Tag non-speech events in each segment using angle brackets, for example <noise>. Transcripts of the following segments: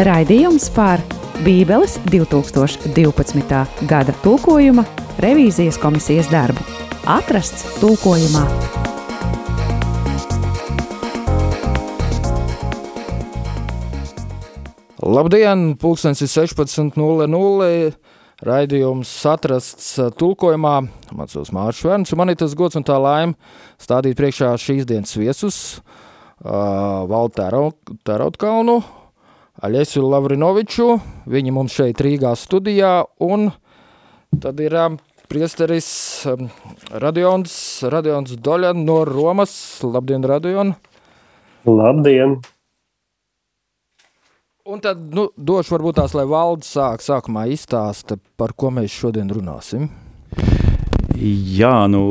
Raidījums par Bībeles 2012. gada tulkojuma revīzijas komisijas darbu. Atrasts tulkojumā. Labdien, pulkstenis ir 16.00. Raidījums atrasts uh, tulkojumā. Mācos Mārcis Vērns, un man ir tas gods un tā laime stādīt priekšā šīs dienas viesus uh, Valdu Terautkalnu, Aļesiu Lavrinoviču. Viņi mums šeit Rīgā studijā, un tad ir um, priesteris um, Radions, Radions Doļan no Romas. Labdien, Radion! Labdien! Un tad nu, došu varbūt tās, lai valdes sāk sākumā izstāsta, par ko mēs šodien runāsim. Jā, nu,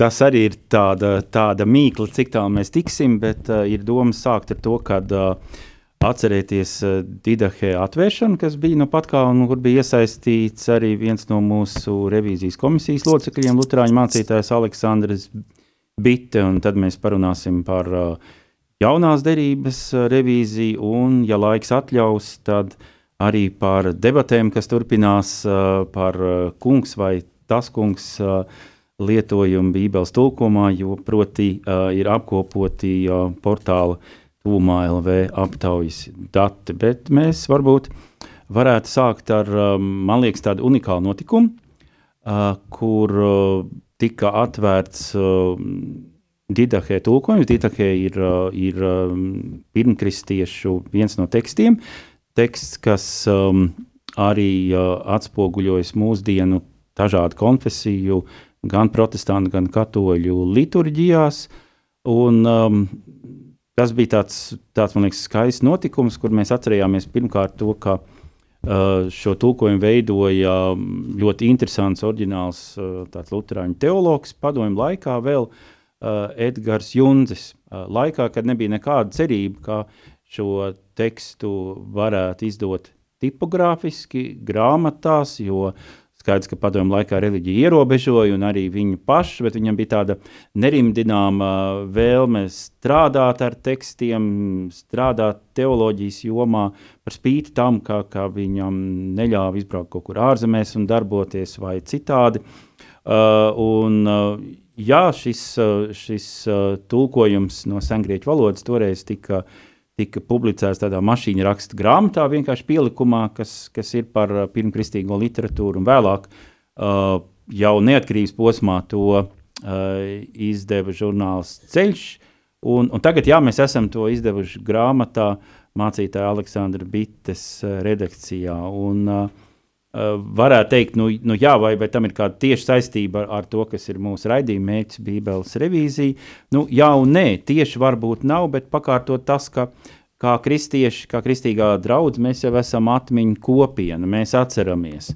tas arī ir tāda, tāda mīkla, cik tālu mēs tiksim, bet uh, ir doma sākt ar to, kad uh, atcerēties uh, Didahē atvēršanu, kas bija nu pat kā, un kur bija iesaistīts arī viens no mūsu revīzijas komisijas locekļiem, Lutrāņu mācītājs Aleksandrs Bitte, un tad mēs parunāsim par uh, jaunās derības eh, revīziju, un, ja laiks atļaus, tad arī par debatēm, kas turpinās eh, par eh, kungs vai tas kungs lietojumu Bībeles tulkumā, jo proti ir apkopoti portāla tūmā LV aptaujas dati. Bet mēs varbūt varētu sākt ar, man liekas, tādu unikālu notikumu, kur tika atvērts Didahē tulkojums. Didahē ir, uh, ir um, pirmkristiešu viens no tekstiem, teksts, kas um, arī uh, atspoguļojas mūsdienu dažādu konfesiju, gan protestantu, gan katoļu liturģijās. Un, um, tas bija tāds, tāds, man liekas, skaists notikums, kur mēs atcerējāmies pirmkārt to, ka uh, šo tulkojumu veidoja um, ļoti interesants, oriģināls uh, luterāņu teologs padomju laikā vēl, uh, Edgars Junzis. Uh, laikā, kad nebija nekāda cerība, ka šo tekstu varētu izdot tipogrāfiski, grāmatās, jo skaidrs, ka padomu laikā reliģija ierobežoja un arī viņu pašu, bet viņam bija tāda nerimdināma vēlme strādāt ar tekstiem, strādāt teoloģijas jomā, par spīti tam, ka, ka viņam neļāva izbraukt kaut kur ārzemēs un darboties vai citādi. Uh, un, uh, jā, šis, uh, šis uh, tulkojums no sengrieķu valodas toreiz tika, tika publicēts tādā mašīņa raksta grāmatā, vienkārši pielikumā, kas, kas ir par uh, pirmkristīgo literatūru, un vēlāk jau neatkarības posmā to izdeva žurnāls Ceļš, un, un tagad, jā, mēs esam to izdevuši grāmatā mācītāja Aleksandra Bites redakcijā, un uh, Uh, varētu teikt, nu, nu jā, vai, vai tam ir kāda tieša saistība ar, ar to, kas ir mūsu raidījuma mērķis, Bībeles revīzija. Nu, jā, un nē, tieši varbūt nav, bet pakārtot tas, ka kā kristieši, kā kristīgā draudz, mēs jau esam atmiņu kopiena, mēs atceramies.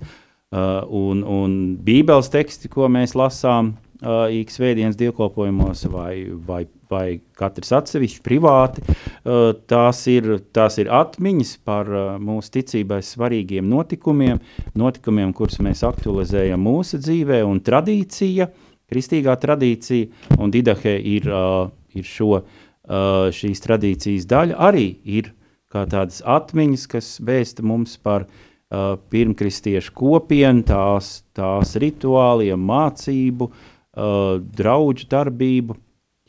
Uh, un, un Bībeles teksti, ko mēs lasām uh, ik svētdienas dievkalpojumos vai, vai vai katrs atsevišķi, privāti. Uh, tās ir, tās ir atmiņas par uh, mūsu ticībai svarīgiem notikumiem, notikumiem, kurus mēs aktualizējam mūsu dzīvē, un tradīcija, kristīgā tradīcija, un Didahē ir, uh, ir šo, šīs tradīcijas daļa, arī ir kā tādas atmiņas, kas vēsta mums par uh, pirmkristiešu kopienu, tās, tās rituāliem, mācību, uh, draudžu darbību,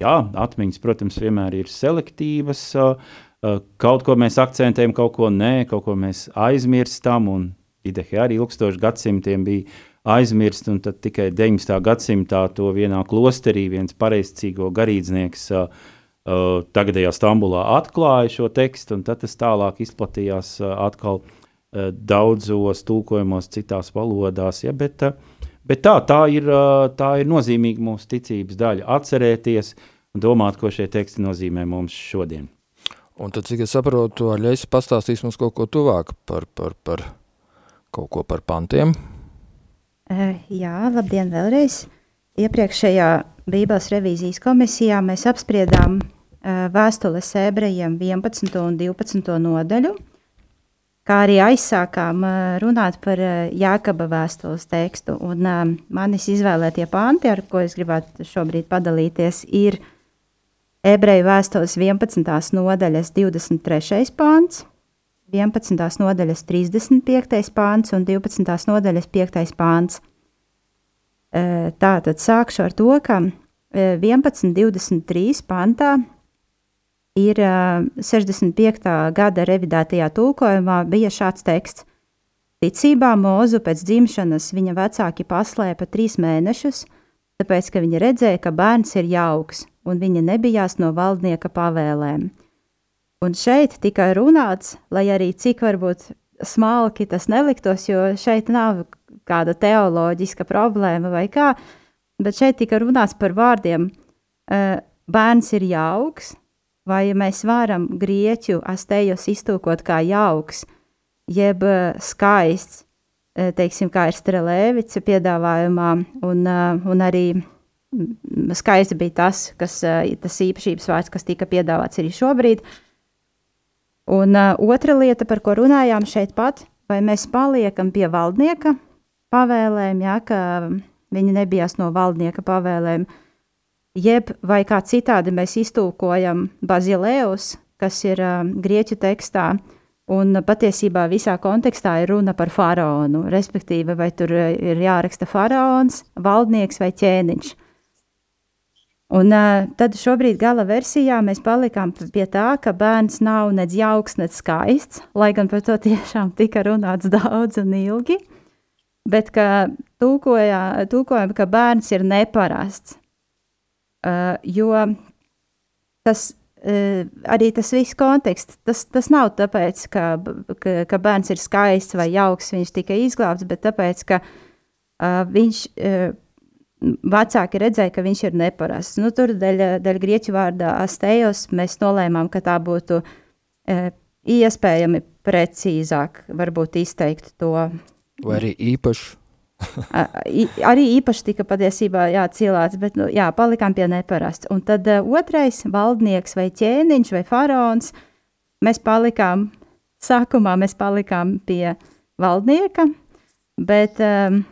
jā, atmiņas, protams, vienmēr ir selektīvas. Kaut ko mēs akcentējam, kaut ko nē, kaut ko mēs aizmirstam. Un Ideja arī ilgstoši gadsimtiem bija aizmirst, un tikai 19. gadsimtā to vienā klosterī viens pareizcīgo garīdznieks uh, uh, tagadējā Stambulā atklāja šo tekstu, un tas tālāk izplatījās uh, atkal uh, daudzos tulkojumos citās valodās. Ja, bet, uh, Bet tā, tā, ir, tā ir nozīmīga mūsu ticības daļa. Atcerēties un domāt, ko šie teksti nozīmē mums šodien. Un tad, cik es saprotu, Aļais pastāstīs mums kaut ko tuvāk par, par, par kaut ko par pantiem. Jā, labdien vēlreiz. Iepriekšējā Bībeles revīzijas komisijā mēs apspriedām vēstules ebrejiem 11. un 12. nodaļu, kā arī aizsākām runāt par Jākaba vēstules tekstu. Un manis izvēlētie panti, ar ko es gribētu šobrīd padalīties, ir ebreju vēstules 11. nodaļas 23. pāns, 11. nodaļas 35. pāns un 12. nodaļas 5. pāns. Tātad sākšu ar to, ka 11.23. pantā ir 65. gada revidētajā tulkojumā bija šāds teksts. Ticībā mūzu pēc dzimšanas viņa vecāki paslēpa trīs mēnešus, tāpēc, ka viņi redzēja, ka bērns ir jauks, un viņa nebijās no valdnieka pavēlēm. Un šeit tika runāts, lai arī cik varbūt smalki tas neliktos, jo šeit nav kāda teoloģiska problēma vai kā, bet šeit tika runāts par vārdiem bērns ir jauks, vai mēs varam grieķu astējos iztūkot kā jauks, jeb skaists, teiksim, kā ir Strelēvica piedāvājumā, un, un arī skaisti bija tas, kas, tas īpašības vārds, kas tika piedāvāts arī šobrīd. Un uh, otra lieta, par ko runājām šeit pat, vai mēs paliekam pie valdnieka pavēlēm, ja, ka viņi nebijās no valdnieka pavēlēm, jeb vai kā citādi mēs iztulkojam Bazileus, kas ir uh, grieķu tekstā, un patiesībā visā kontekstā ir runa par faraonu, respektīvi, vai tur ir jāraksta faraons, valdnieks vai ķēniņš. Un uh, tad šobrīd gala versijā mēs palikām pie tā, ka bērns nav nec jauks, nec skaists, lai gan par to <laughs> tiešām tika runāts daudz un ilgi, bet ka tūkojam, ka bērns ir neparasts, jo tas uh, arī tas viss konteksts, tas, tas nav tāpēc, ka, ka, ka bērns ir skaists vai jauks, viņš tika izglābts, bet tāpēc, ka uh, viņš uh, vecāki redzēja, ka viņš ir neparasts. Nu, tur dēļ, dēļ grieķu vārdā astējos mēs nolēmām, ka tā būtu e, iespējami precīzāk varbūt izteikt to. Vai arī īpaši? Arī īpaši tika patiesībā jācīlāts, bet nu, jā, palikām pie neparasts. Un tad uh, otrais valdnieks vai ķēniņš vai faraons, mēs palikām, sākumā mēs palikām pie valdnieka, bet um,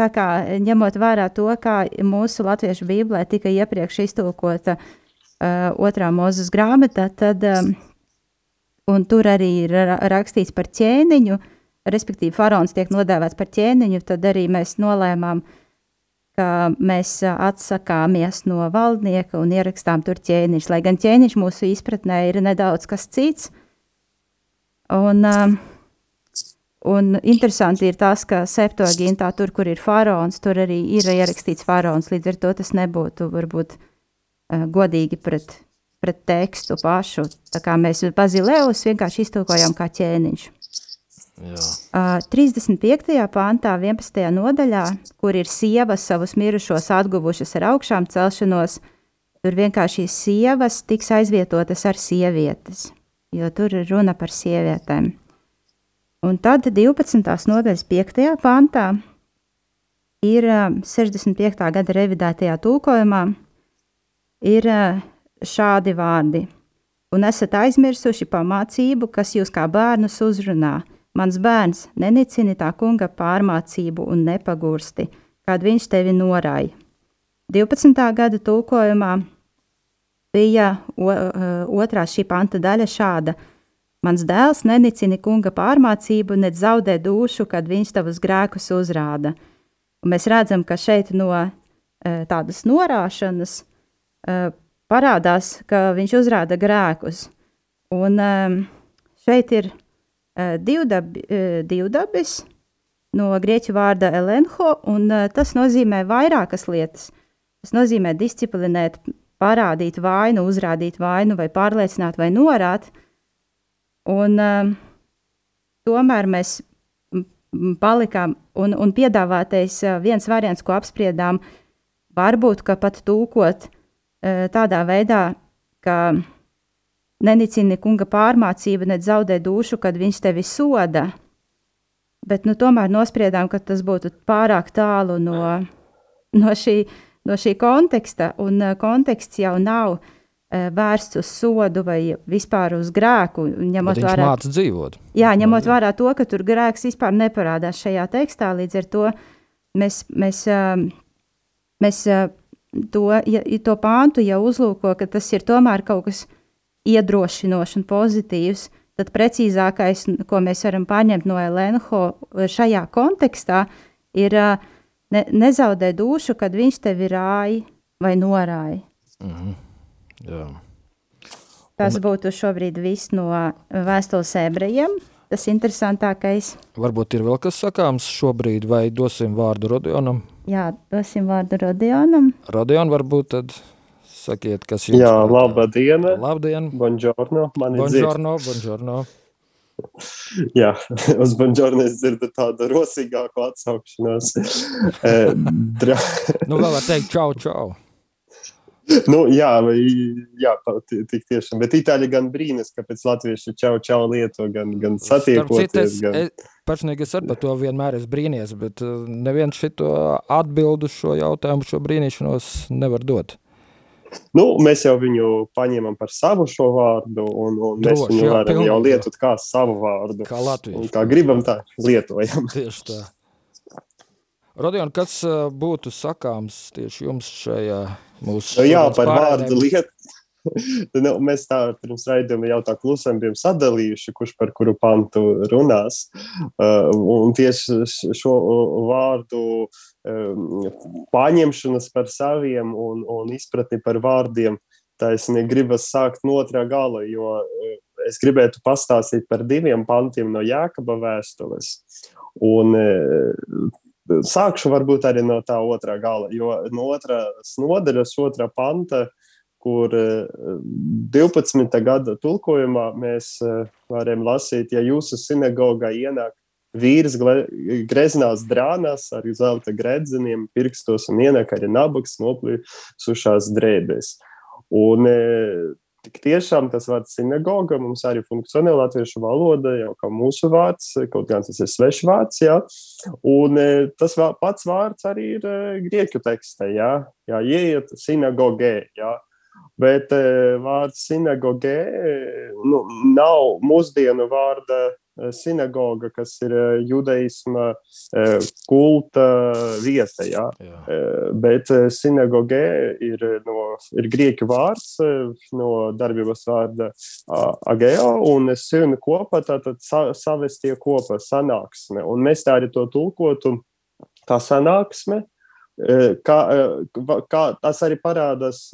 Tā kā ņemot vērā to, kā mūsu latviešu bībelē tika iepriekš iztulkota uh, otrā mūzes grāmata, tad um, tur arī ir rakstīts par ķēniņu, respektīvi faraons tiek nodēvēts par ķēniņu, tad arī mēs nolēmām, ka mēs atsakāmies no valdnieka un ierakstām tur ķēniņš, lai gan ķēniņš mūsu izpratnē ir nedaudz kas cits. Un, Un interesanti ir tas, ka septogintā, tur, kur ir faraons, tur arī ir ierakstīts faraons. Līdz ar to tas nebūtu varbūt godīgi pret, pret tekstu pašu. Tā kā mēs Bazileus vienkārši iztulkojam kā ķēniņš. Uh, 35. pāntā, 11. nodaļā, kur ir sievas savus mirušos atguvušas ar augšām celšanos, tur vienkārši sievas tiks aizvietotas ar sievietes, jo tur ir runa par sievietēm. Un tad 12. nodaļas 5. pantā ir 65. gada revidētajā tulkojumā ir šādi vārdi. Un esat aizmirsuši pamācību, kas jūs kā bērnus uzrunā. Mans bērns, nenicini tā kunga pārmācību un nepagursti, kad viņš tevi norāja. 12. gada tulkojumā bija otrā šī panta daļa šāda – Mans dēls nenicini kunga pārmācību, ne zaudē dušu, kad viņš tavus grēkus uzrāda. Un mēs redzam, ka šeit no e, tādas norāšanas e, parādās, ka viņš uzrāda grēkus. Un e, šeit ir divdabi, divdabis no grieķu vārda elenho, un tas nozīmē vairākas lietas. Tas nozīmē disciplinēt, parādīt vainu, uzrādīt vainu vai pārliecināt vai norāt – Un, tomēr mēs palikām, un, un piedāvātais viens variants, ko apspriedām, varbūt pat tūkot tādā veidā, ka nenicini kunga pārmācība, ne zaudē dušu, kad viņš tevi soda. Bet nu, tomēr nospriedām, ka tas būtu pārāk tālu no, no, šī, no šī konteksta, un uh, konteksts jau nav uh, Eh, vērsts uz sodu vai vispār uz grēku. Ņemot vērā. Jā, ņemot vērā to, ka tur grēks vispār neparādās šajā tekstā, līdz ar to mēs, mēs, eh, mēs eh, to, ja, to pāntu jau uzlūko, ka tas ir tomēr kaut kas iedrošinošs un pozitīvs, tad precīzākais, ko mēs varam paņemt no Elenho šajā kontekstā, ir ne, nezaudē dušu, kad viņš tevi rāja vai norāja. -hmm. Jā. Tas būtu šobrīd viss no vēstules ebrejiem. Tas interesantākais. Varbūt ir vēl kas sakāms šobrīd, vai dosim vārdu Rodionam? Jā, dosim vārdu Rodionam. Rodion, varbūt tad sakiet, kas jums ir. Jā, laba diena. Labdien. Buongiorno. Buongiorno, buongiorno. Jā, <laughs> uz Banģornu es dzirdu tādu rosīgāku atsaukšanos. <laughs> Eh, dra... <laughs> nu, vēl var teikt čau, čau. Nu, jā, jā, tik tiešām. Bet itāļi gan brīnas, ka pēc latviešu čau, čau lieto, gan, gan satiekoties. Gan... Es, personīgi es ar to vienmēr esmu brīnies, bet eh, neviens šito atbildu šo jautājumu, šo brīnīšanos nevar dot. Nu, mēs jau viņu paņēmām par savu šo vārdu, un, un Droši, mēs viņu jā, varam jau lietot kā savu vārdu. Kā Latvijas. Kā gribam, tā lietojam. <laughs> Tieši tā. Rodion, kas būtu sakāms tieši jums šajā mūsu nu, Jā, par vārdu lietu. <laughs> nu, mēs tā pirms raidījuma jau tā klusam bijām sadalījuši, kurš par kuru pantu runās. Uh, un tieši šo vārdu um, paņemšanas par saviem un, un izpratni par vārdiem, taisnīgi gribas sākt no otrā gala, jo uh, es gribētu pastāstīt par diviem pantiem no Jēkaba vēstules. Un, uh, Sākšu varbūt arī no tā otrā gala, jo no otras nodaļas, otrā panta, uh, kur 12. Eh, gada tulkojumā mēs eh, varam lasīt, ja jūsu sinagogā ienāk vīrs greznās drānās ar zelta gredzeniem, pirkstos un ienāk arī nabaks noplīsušās drēbēs. Un eh, tik tiešām tas vārds sinagoga mums arī funkcionē latviešu valoda, jau kā mūsu vārds, kaut gan tas ir svešs vārds, jā. Un tas pats vārds arī ir grieķu tekstē, jā, jā ieiet sinagogē, jā. Bet e, vārds sinagogē nu, nav mūsdienu vārda e, sinagoga, kas ir e, judaisma kulta vieta. Ja? Jā. Bet sinagogē ir, no, ir grieķu vārds no darbības vārda ageo, un sin kopā tātad savestie kopā sanāksme. Un mēs tā arī to tulkotu kā sanāksme, Kā, kā tas arī parādās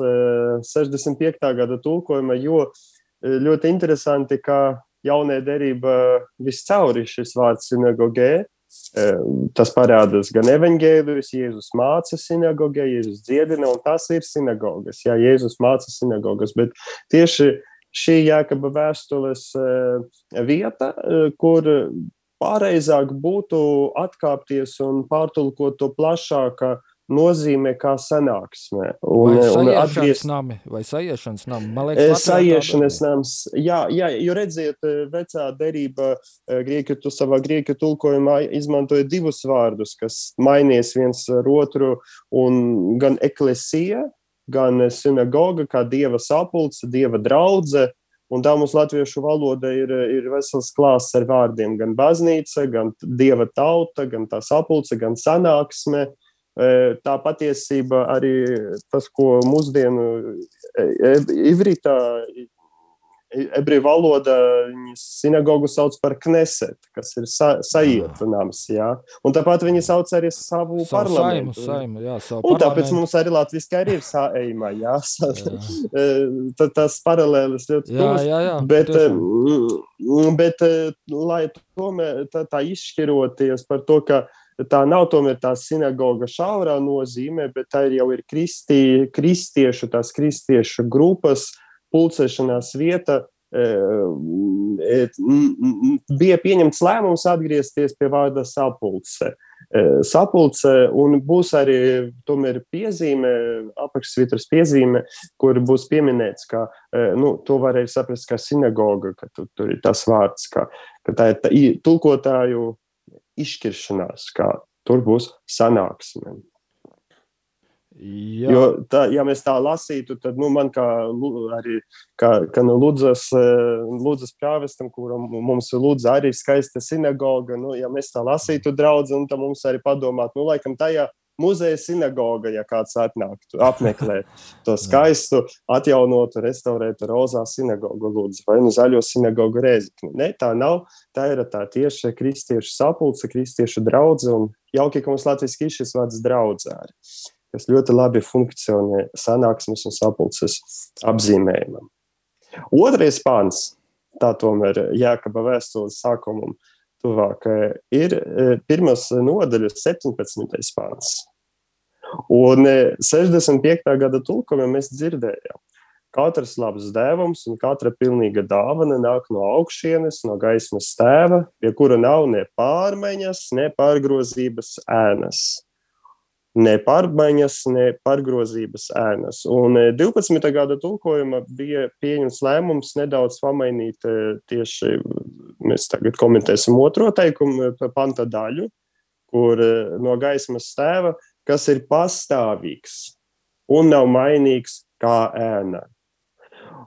65. gada tulkojumā, jo ļoti interesanti, ka jaunajā derībā viscauri šis vārds sinagogē. Tas parādās gan evanģēlijos, Jēzus māca sinagogē, Jēzus dziedina, un tas ir sinagogas. Jā, Jēzus māca sinagogas, bet tieši šī jēkaba vēstules vieta, kur pareizāk būtu atkāpties un pārtulkot to plašākā nozīmē kā sanāksme. Un, vai atgriezt nami, vai sajiešanas nami? Man liekas, sajiešanas nams, jā, jā, jo redziet, eh, vecā derība eh, grieķu, tu savā grieķu tulkojumā izmantoja divus vārdus, kas mainies viens ar otru, un gan eklesija, gan sinagoga, kā dieva sapulce, dieva draudze, Un tā mums latviešu valoda ir, ir vesels klāsts ar vārdiem. Gan baznīca, gan dieva tauta, gan tā sapulce, gan sanāksme. Uh, Tā patiesība arī tas, ko mūsdienu ivrītā, ebreju valoda, sinagogu sauc par kneset, kas ir sa, sajietu nams, jā. Un tāpat viņi sauc arī savu, savu parlamentu. Saimu, saimu, jā, savu un tāpēc parlamentu. mums arī latviski arī ir saeima, jā. jā. Tas paralēlis ļoti jā, jā, jā, bet, tiešām. bet, lai tomēr tā, tā izšķiroties par to, ka tā nav tomēr tā sinagoga šaurā nozīmē, bet tā ir jau ir kristī, kristiešu, tās kristiešu grupas pulcēšanās vieta. E, e, bija pieņemts lēmums atgriezties pie vārda sapulce. E, sapulce, un būs arī tomēr piezīme, apakšsvitras piezīme, kur būs pieminēts, ka nu, to varēja saprast kā sinagoga, ka tu, tur ir tas vārds, ka, ka tā ir tā, tulkotāju izšķiršanās, kā tur būs sanāksme. Jā. Jo, tā, ja mēs tā lasītu, tad nu, man kā, arī, kā, kā no Ludzas, Ludzas prāvestam, kuram mums ir Ludza arī skaista sinagoga, nu, ja mēs tā lasītu draudz, un tad mums arī padomāt, nu, laikam tajā muzeja sinagoga, ja kāds atnāktu apmeklēt to skaistu, atjaunotu, restaurētu rozā sinagogu, lūdzu, vai nu zaļo sinagogu rēzikni. Ne, tā nav, tā ir tā tieši kristiešu sapulce, kristiešu draudze, un jauki, ka mums latviski ir šis vārds draudzāri, kas ļoti labi funkcionē sanāksmes un sapulces apzīmējumam. Otrais pāns, tā tomēr Jēkaba vēstules sākumam, tuvāk, ir e, pirmās nodaļas 17. pāns. Un 65. E, gada tulkojumā mēs dzirdējām, katrs labs dēvums un katra pilnīga dāvana nāk no augšienes, no gaismas tēva, pie kura nav ne pārmaiņas, ne pārgrozības ēnas ne pārmaiņas, ne pārgrozības ēnas. Un 12. E, gada tulkojuma bija pieņemts lēmums nedaudz pamainīt e, tieši, mēs tagad komentēsim otro teikumu, e, panta daļu, kur no gaismas tēva, kas ir pastāvīgs un nav mainīgs kā ēna.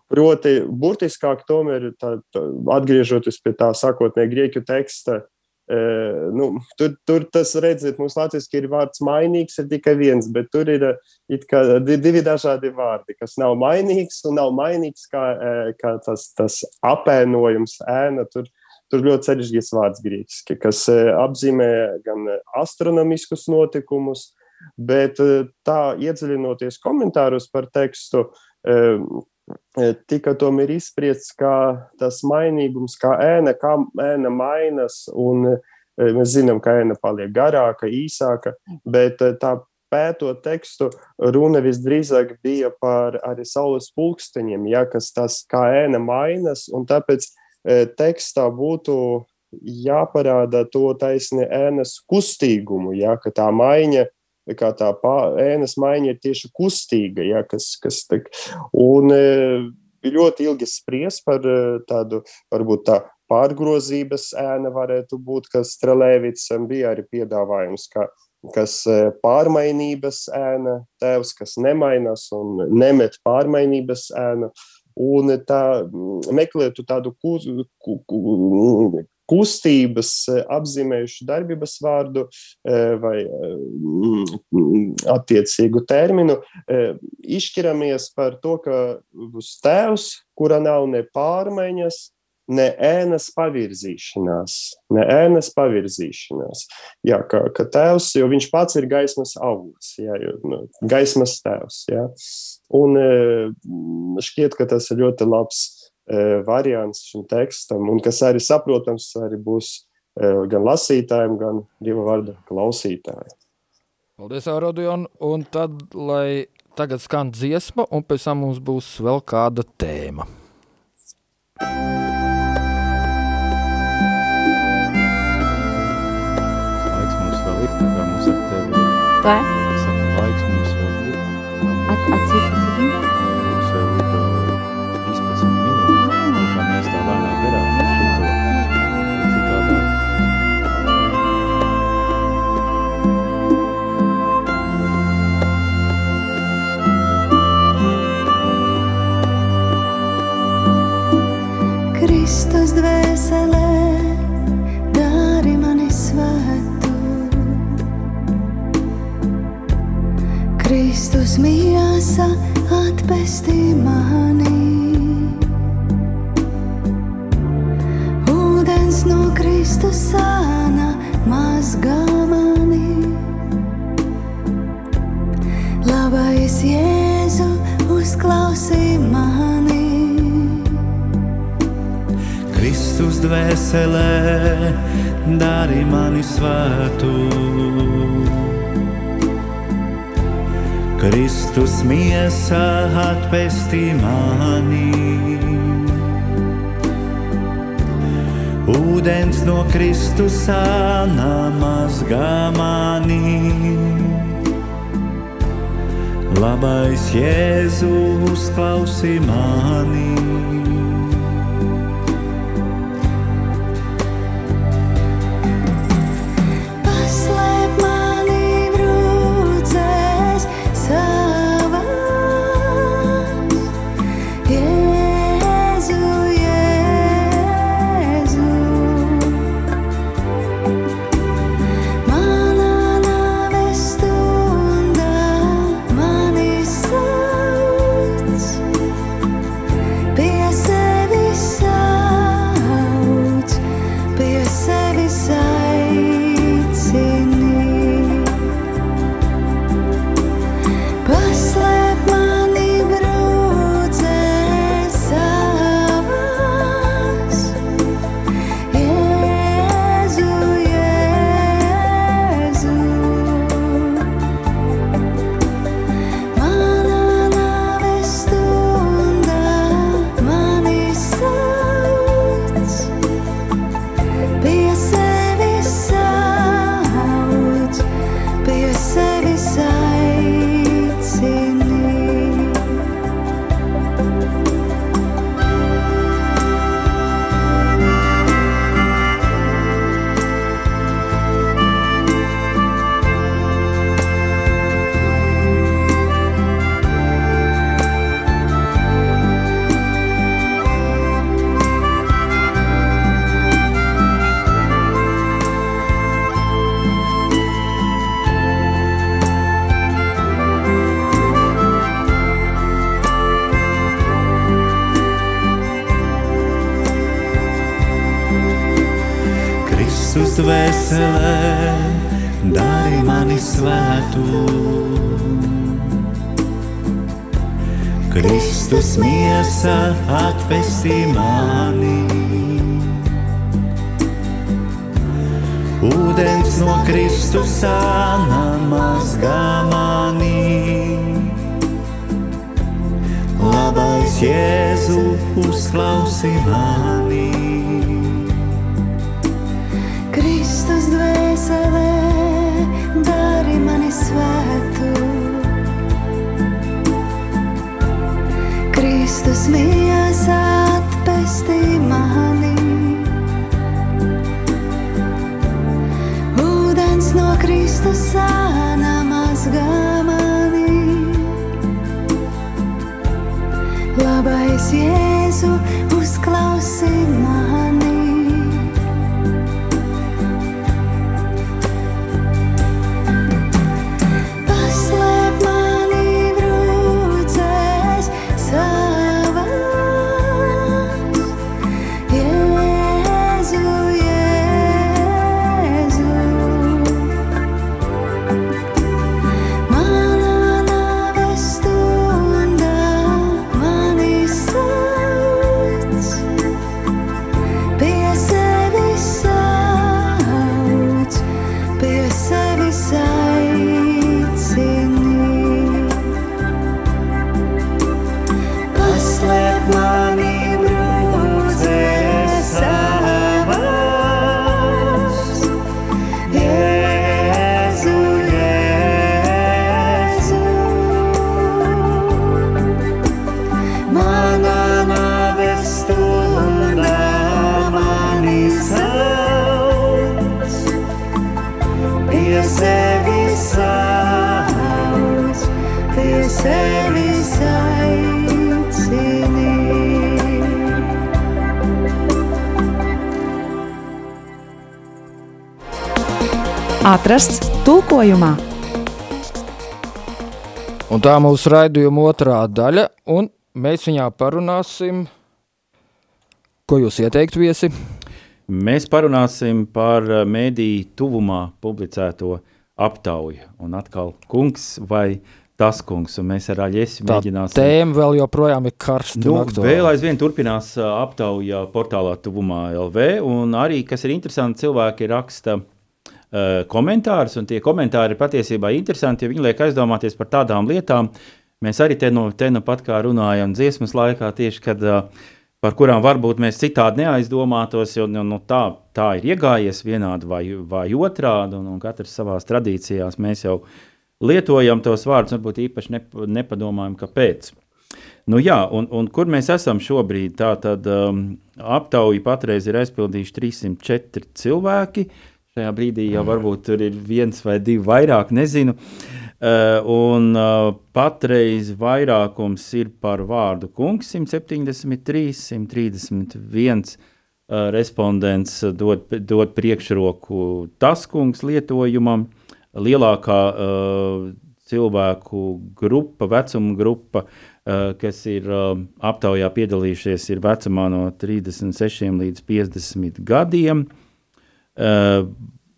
Proti, burtiskāk tomēr, tā, tā, atgriežoties pie tā sākotnēji grieķu teksta, Uh, nu, tur, tur tas redzēt, mums latviešu ir vārds mainīgs, ir tikai viens, bet tur ir kā, divi dažādi vārdi, kas nav mainīgs un nav mainīgs kā, kā tas, tas apēnojums, ēna. Tur, tur ļoti sarežģīts vārds grieķiski, kas apzīmē gan astronomiskus notikumus, bet tā iedziļinoties komentārus par tekstu, tika tomēr izspriests, ka tas mainīgums, kā ēna, kā ēna mainas, un mēs zinām, ka ēna paliek garāka, īsāka, bet tā pētot tekstu, runa visdrīzāk bija par arī saules pulksteņiem, ja, kas tas kā ēna mainas, un tāpēc tekstā būtu jāparāda to taisni ēnas kustīgumu, ja, ka tā maiņa kā tā ēnas maiņa ir tieši kustīga, ja, kas, kas tek, un e, ļoti ilgi spries par e, tādu, varbūt tā pārgrozības ēna varētu būt, kas Strelēvicam bija arī piedāvājums, ka, kas e, pārmainības ēna tēvs, kas nemainas un nemet pārmainības ēnu, un tā meklētu tādu kustības eh, apzīmējuši darbības vārdu eh, vai mm, attiecīgu terminu, izšķiramies par to, ka būs tēvs, kura nav ne pārmaiņas, ne ēnas pavirzīšanās, ne ēnas pavirzīšanās. Jā, ka, ka tēvs, jo viņš pats ir gaismas avots, jā, jo, nu, gaismas tēvs. Jā. Un šķiet, ka tas ir ļoti labs E, variants šim tekstam, un kas arī saprotams arī būs e, gan lasītājiem, gan divu vārdu klausītājiem. Paldies, Aurodion, un tad, lai tagad skan dziesma, un pēc tam mums būs vēl kāda tēma. Laiks mums vēl ir, tā kā mums ar tevi... Vai? Saka, laiks mums vēl ir. At, at, cik, Kristus dvēselē, dari mani svētu. Kristus miesa atpestī mani. Ūdens no Kristus sāna Kristus dvēselē, dari mani svētu. Kristus miesa atpestī mani. Ūdens no Kristus sāna mazgā mani. Labais Jēzus klausī mani. Dvēselē, dari mani svētu. Kristus miesa atpestī mani. Ūdens no Kristus sāna mazgā mani. Labais Jēzu uzklausi mani. Dvēselē, dari mani svētu. Kristus miesa atpestī mani. Ūdens no Kristus sāna Atrasts tulkojumā. Un tā mūsu raidījuma otrā daļa, un mēs viņā parunāsim, ko jūs ieteiktu viesi. Mēs parunāsim par eh, mēdīju tuvumā publicēto aptauju. Un atkal kungs vai tas kungs, un mēs ar Aļesi Tā mēģināsim. tēma vēl joprojām ir karsta. Nu, vēl aizvien turpinās ā, aptauja portālā tuvumā LV, un arī, kas ir interesanti, cilvēki raksta uh, komentārus, un tie komentāri ir patiesībā interesanti, jo viņi liek aizdomāties par tādām lietām. Mēs arī te nu, te nu pat kā runājam dziesmas laikā, tieši kad, uh, par kurām varbūt mēs citādi neaizdomātos, jo nu, nu, tā, tā ir iegājies vienādi vai, vai otrādi, un, un katrs savās tradīcijās mēs jau lietojam tos vārdus, varbūt īpaši nep nepadomājam, kāpēc. Nu, jā, un, un kur mēs esam šobrīd? Tā tad um, aptauja patreiz ir aizpildījuši 304 cilvēki. Šajā brīdī jau varbūt tur ir viens vai divi vairāk, nezinu. Uh, un uh, patreiz vairākums ir par vārdu kungs 173, 131 uh, respondents dod, dod priekšroku tas kungs lietojumam. Lielākā uh, cilvēku grupa, vecuma grupa, uh, kas ir uh, aptaujā piedalījušies, ir vecumā no 36 līdz 50 gadiem. Uh,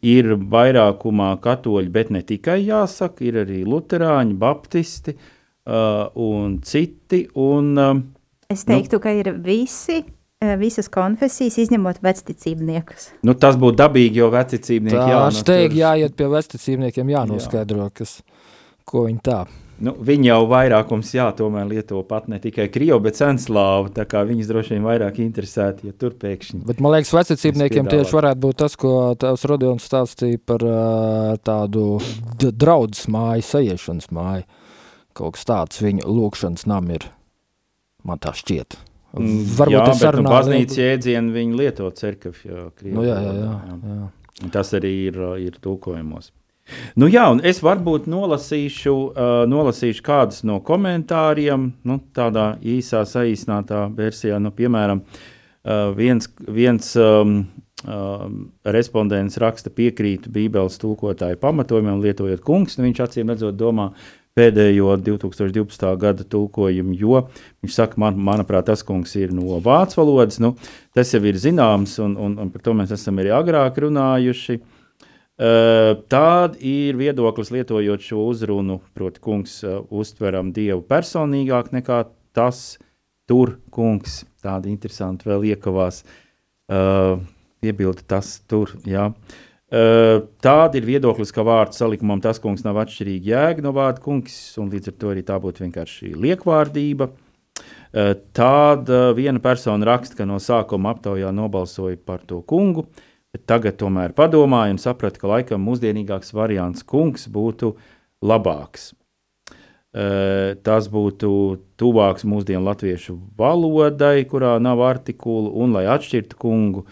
ir vairākumā katoļi, bet ne tikai jāsaka, ir arī luterāņi, baptisti uh, un citi. Un, uh, Es teiktu, ka ir visi, eh, visas konfesijas, izņemot vecticībniekus. nu, tas būtu dabīgi, jo vecicībnieki Tā jā, ir nu, steigti tur- jāiet pie vesticībniekiem, jānoskaidro, kas, ko viņi tā. Nu, viņi jau vairākums, jā, tomēr lieto pat ne tikai krievu, bet senslāvu. Tā kā viņas droši vien vairāk interesēti, ja tur pēkšņi. Bet man liekas, piedāvāju. tieši varētu būt tas, ko tavs Rodions stāstīja par tādu draudzes māju, sajiešanas māju. Kaut kas tāds viņu lūkšanas nam ir. Man tā šķiet. Varbūt jā, tas sarunā nu, baznīcas jēdzienu viņi lieto. Jā, krievu Nu, jā, jā, jā, jā. Un Tas arī ir, ir tulkojumos. Nu, jā, un es varbūt nolasīšu, uh, nolasīšu kādus no komentāriem, nu, tādā īsā, saīsinātā versijā. Nu, piemēram, uh, viens, viens um, um, respondents raksta piekrītu Bībeles tulkotāju pamatojumiem, lietojot kungs. Nu, viņš acīm redzot, domā pēdējo 2012. gada tulkojumu, jo viņš saka, man, manuprāt, tas kungs ir no vācu valodas. Nu, tas jau ir zināms, un, un, un par to mēs esam arī agrāk runājuši. Uh, Tāda ir viedoklis, lietojot šo uzrunu, proti, kungs uh, uztveram Dievu personīgāk nekā tas tur, kungs. Tāda interesanta vēl iekavās. Uh, Piebilda tas tur, jā. Uh, Tāda ir viedoklis, ka vārdu salikumam tas kungs nav atšķirīgi jēga no vārda kungs, un līdz ar to arī tā būtu vienkārši liekvārdība. Tāda viena persona raksta, ka no sākuma aptaujā nobalsoja par to kungu, bet tagad tomēr padomāja un saprata, ka laikam mūsdienīgāks variants kungs būtu labāks. Tas būtu tuvāks mūsdienu latviešu valodai, kurā nav artikulu, un lai atšķirtu kungu,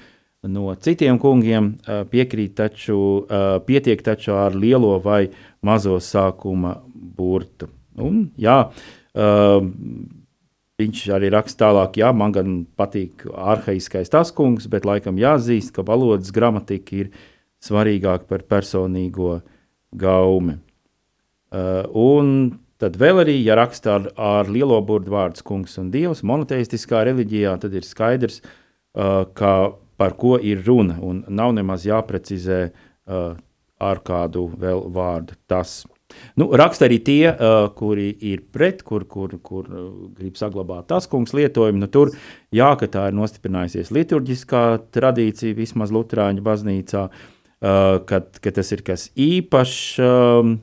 no citiem kungiem piekrīt taču, pietiek taču ar lielo vai mazo sākuma burtu. Un, jā, viņš arī raksta tālāk, jā, man gan patīk arhaiskais tas kungs, bet laikam jāzīst, ka valodas gramatika ir svarīgāka par personīgo gaumi. Un tad vēl arī, ja raksta ar, ar lielo burtu vārdus kungs un dievs, monoteistiskā reliģijā, tad ir skaidrs, ka par ko ir runa, un nav nemaz jāprecizē uh, ar kādu vēl vārdu tas. Nu, raksta arī tie, uh, kuri ir pret, kur, kur, kur uh, grib saglabāt tas kungs lietojumu. Nu, tur jā, ka tā ir nostiprinājusies liturģiskā tradīcija vismaz Lutāņu baznīcā, uh, kad, ka tas ir kas īpašs. Um,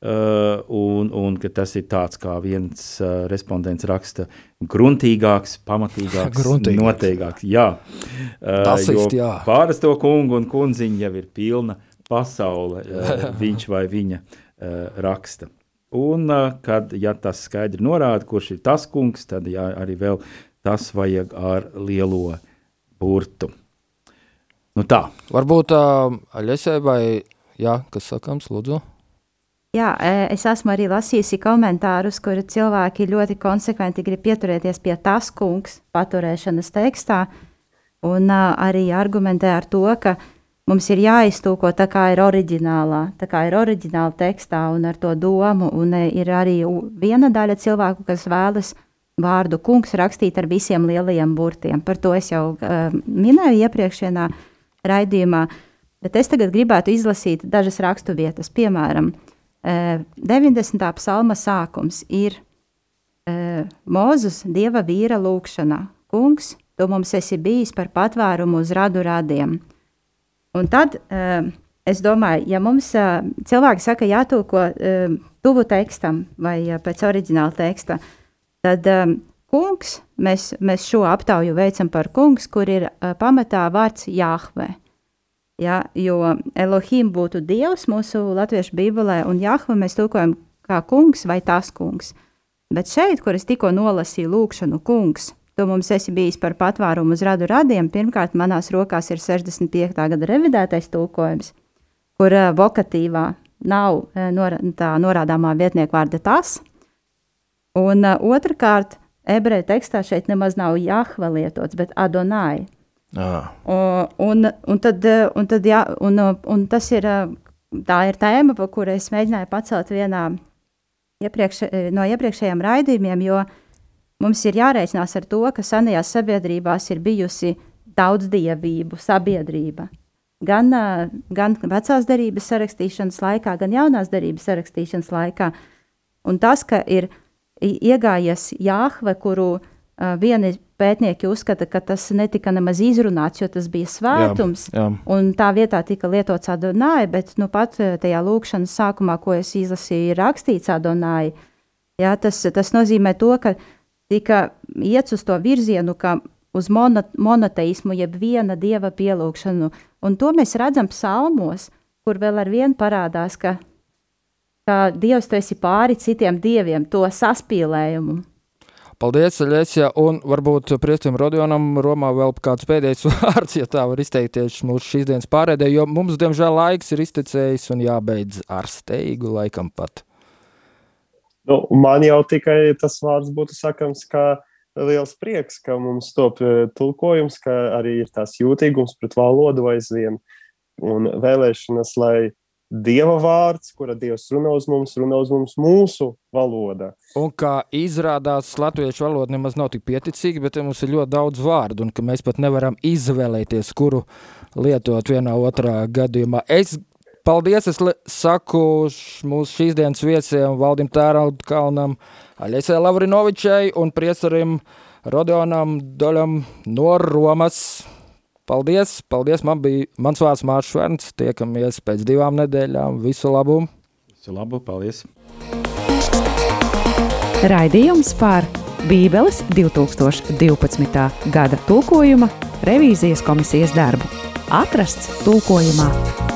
Uh, un, un ka tas ir tāds, kā viens uh, respondents raksta, gruntīgāks, pamatīgāks, <laughs> Gruntīgāks. noteikāks. Jā, uh, Tas īsti, jā. Pārasto kungu un kundziņu jau ir pilna pasaule, uh, <laughs> viņš vai viņa uh, raksta. Un, uh, kad ja tas skaidri norāda, kurš ir tas kungs, tad jā, arī vēl tas vajag ar lielo burtu. Nu tā. Varbūt uh, Aļesē vai, jā, kas sakams, lūdzu? Jā, es esmu arī lasījusi komentārus, kur cilvēki ļoti konsekventi grib pieturēties pie tas kungs paturēšanas tekstā, un uh, arī argumentē ar to, ka mums ir jāiztūko tā kā ir oriģinālā, tā kā ir oriģināla tekstā un ar to domu, un uh, ir arī viena daļa cilvēku, kas vēlas vārdu kungs rakstīt ar visiem lielajiem burtiem. Par to es jau uh, minēju iepriekšējā raidījumā, bet es tagad gribētu izlasīt dažas rakstu vietas, piemēram, Eh, 90. psalma sākums ir eh, Mūzus dieva vīra lūkšana. Kungs, tu mums esi bijis par patvērumu uz radu radiem. Un tad eh, es domāju, ja mums eh, cilvēki saka jātūko eh, tuvu tekstam vai pēc oriģināla teksta, tad kungs, mēs, mēs šo aptauju veicam par kungs, kur ir pamatā vārds Jāhve. Ja, jo Elohim būtu Dievs mūsu latviešu bībelē, un Jahve mēs tulkojam kā kungs vai tas kungs. Bet šeit, kur es tikko nolasīju lūkšanu kungs, tu mums esi bijis par patvērumu uz radu radiem, pirmkārt manās rokās ir 65. gada revidētais tulkojums, kur uh, vokatīvā nav uh, nor tā norādāmā vietnieka vārda tas, un uh, otrkārt, ebreju tekstā šeit nemaz nav Jahve lietots, bet Adonai. O, Un, un, tad, eh, un, tad, jā, un, un tas ir, eh, tā ir tēma, par kuru es mēģināju pacelt vienā iepriekš, eh, no iepriekšējiem raidījumiem, jo mums ir jārēķinās ar to, ka senajās sabiedrībās ir bijusi daudzdievību sabiedrība. Gan, gan vecās derības sarakstīšanas laikā, gan jaunās derības sarakstīšanas laikā. Un tas, ka ir iegājies Jāhve, kuru uh, vieni pētnieki uzskata, ka tas netika nemaz izrunāts, jo tas bija svētums. jā. Un tā vietā tika lietots Adonai, bet nu, pat tajā lūkšanas sākumā, ko es izlasīju, ir rakstīts Adonai. Jā, tas, tas nozīmē to, ka tika iet uz to virzienu, ka uz mono, monoteismu, jeb viena dieva pielūgšanu. Un to mēs redzam psalmos, kur vēl ar vienu parādās, ka, ka Dievs tu esi pāri citiem dieviem, to saspīlējumu. Paldies, Aļesē, un varbūt Priestam Rodionam Romā vēl kāds pēdējais <laughs> vārds, ja tā var izteikties mūsu šīs dienas pārēdē, jo mums, diemžēl, laiks ir iztecējis un jābeidz ar steigu laikam pat. Nu, man jau tikai tas vārds būtu sakams, ka liels prieks, ka mums top eh, tulkojums, ka arī ir tās jūtīgums pret valodu aizvien un vēlēšanas, lai Dieva vārds, kura Dievs runā uz mums, runā uz mums mūsu valoda. Un kā izrādās, latviešu valoda nemaz nav tik pieticīga, bet mums ir ļoti daudz vārdu, un mēs pat nevaram izvēlēties, kuru lietot vienā otrā gadījumā. Es paldies, es saku mūsu šīs dienas viesiem Valdim Tēraudu Aļesē Lavrinovičai un priesarim Rodionam Doļam no Romas. Paldies, paldies. Man bija mans vārds Mārcis Šverns. Tiekamies pēc divām nedēļām. Visu labu! Visu labu, paldies! Raidījums par Bībeles 2012. gada tulkojuma revīzijas komisijas darbu. Atrasts tulkojumā!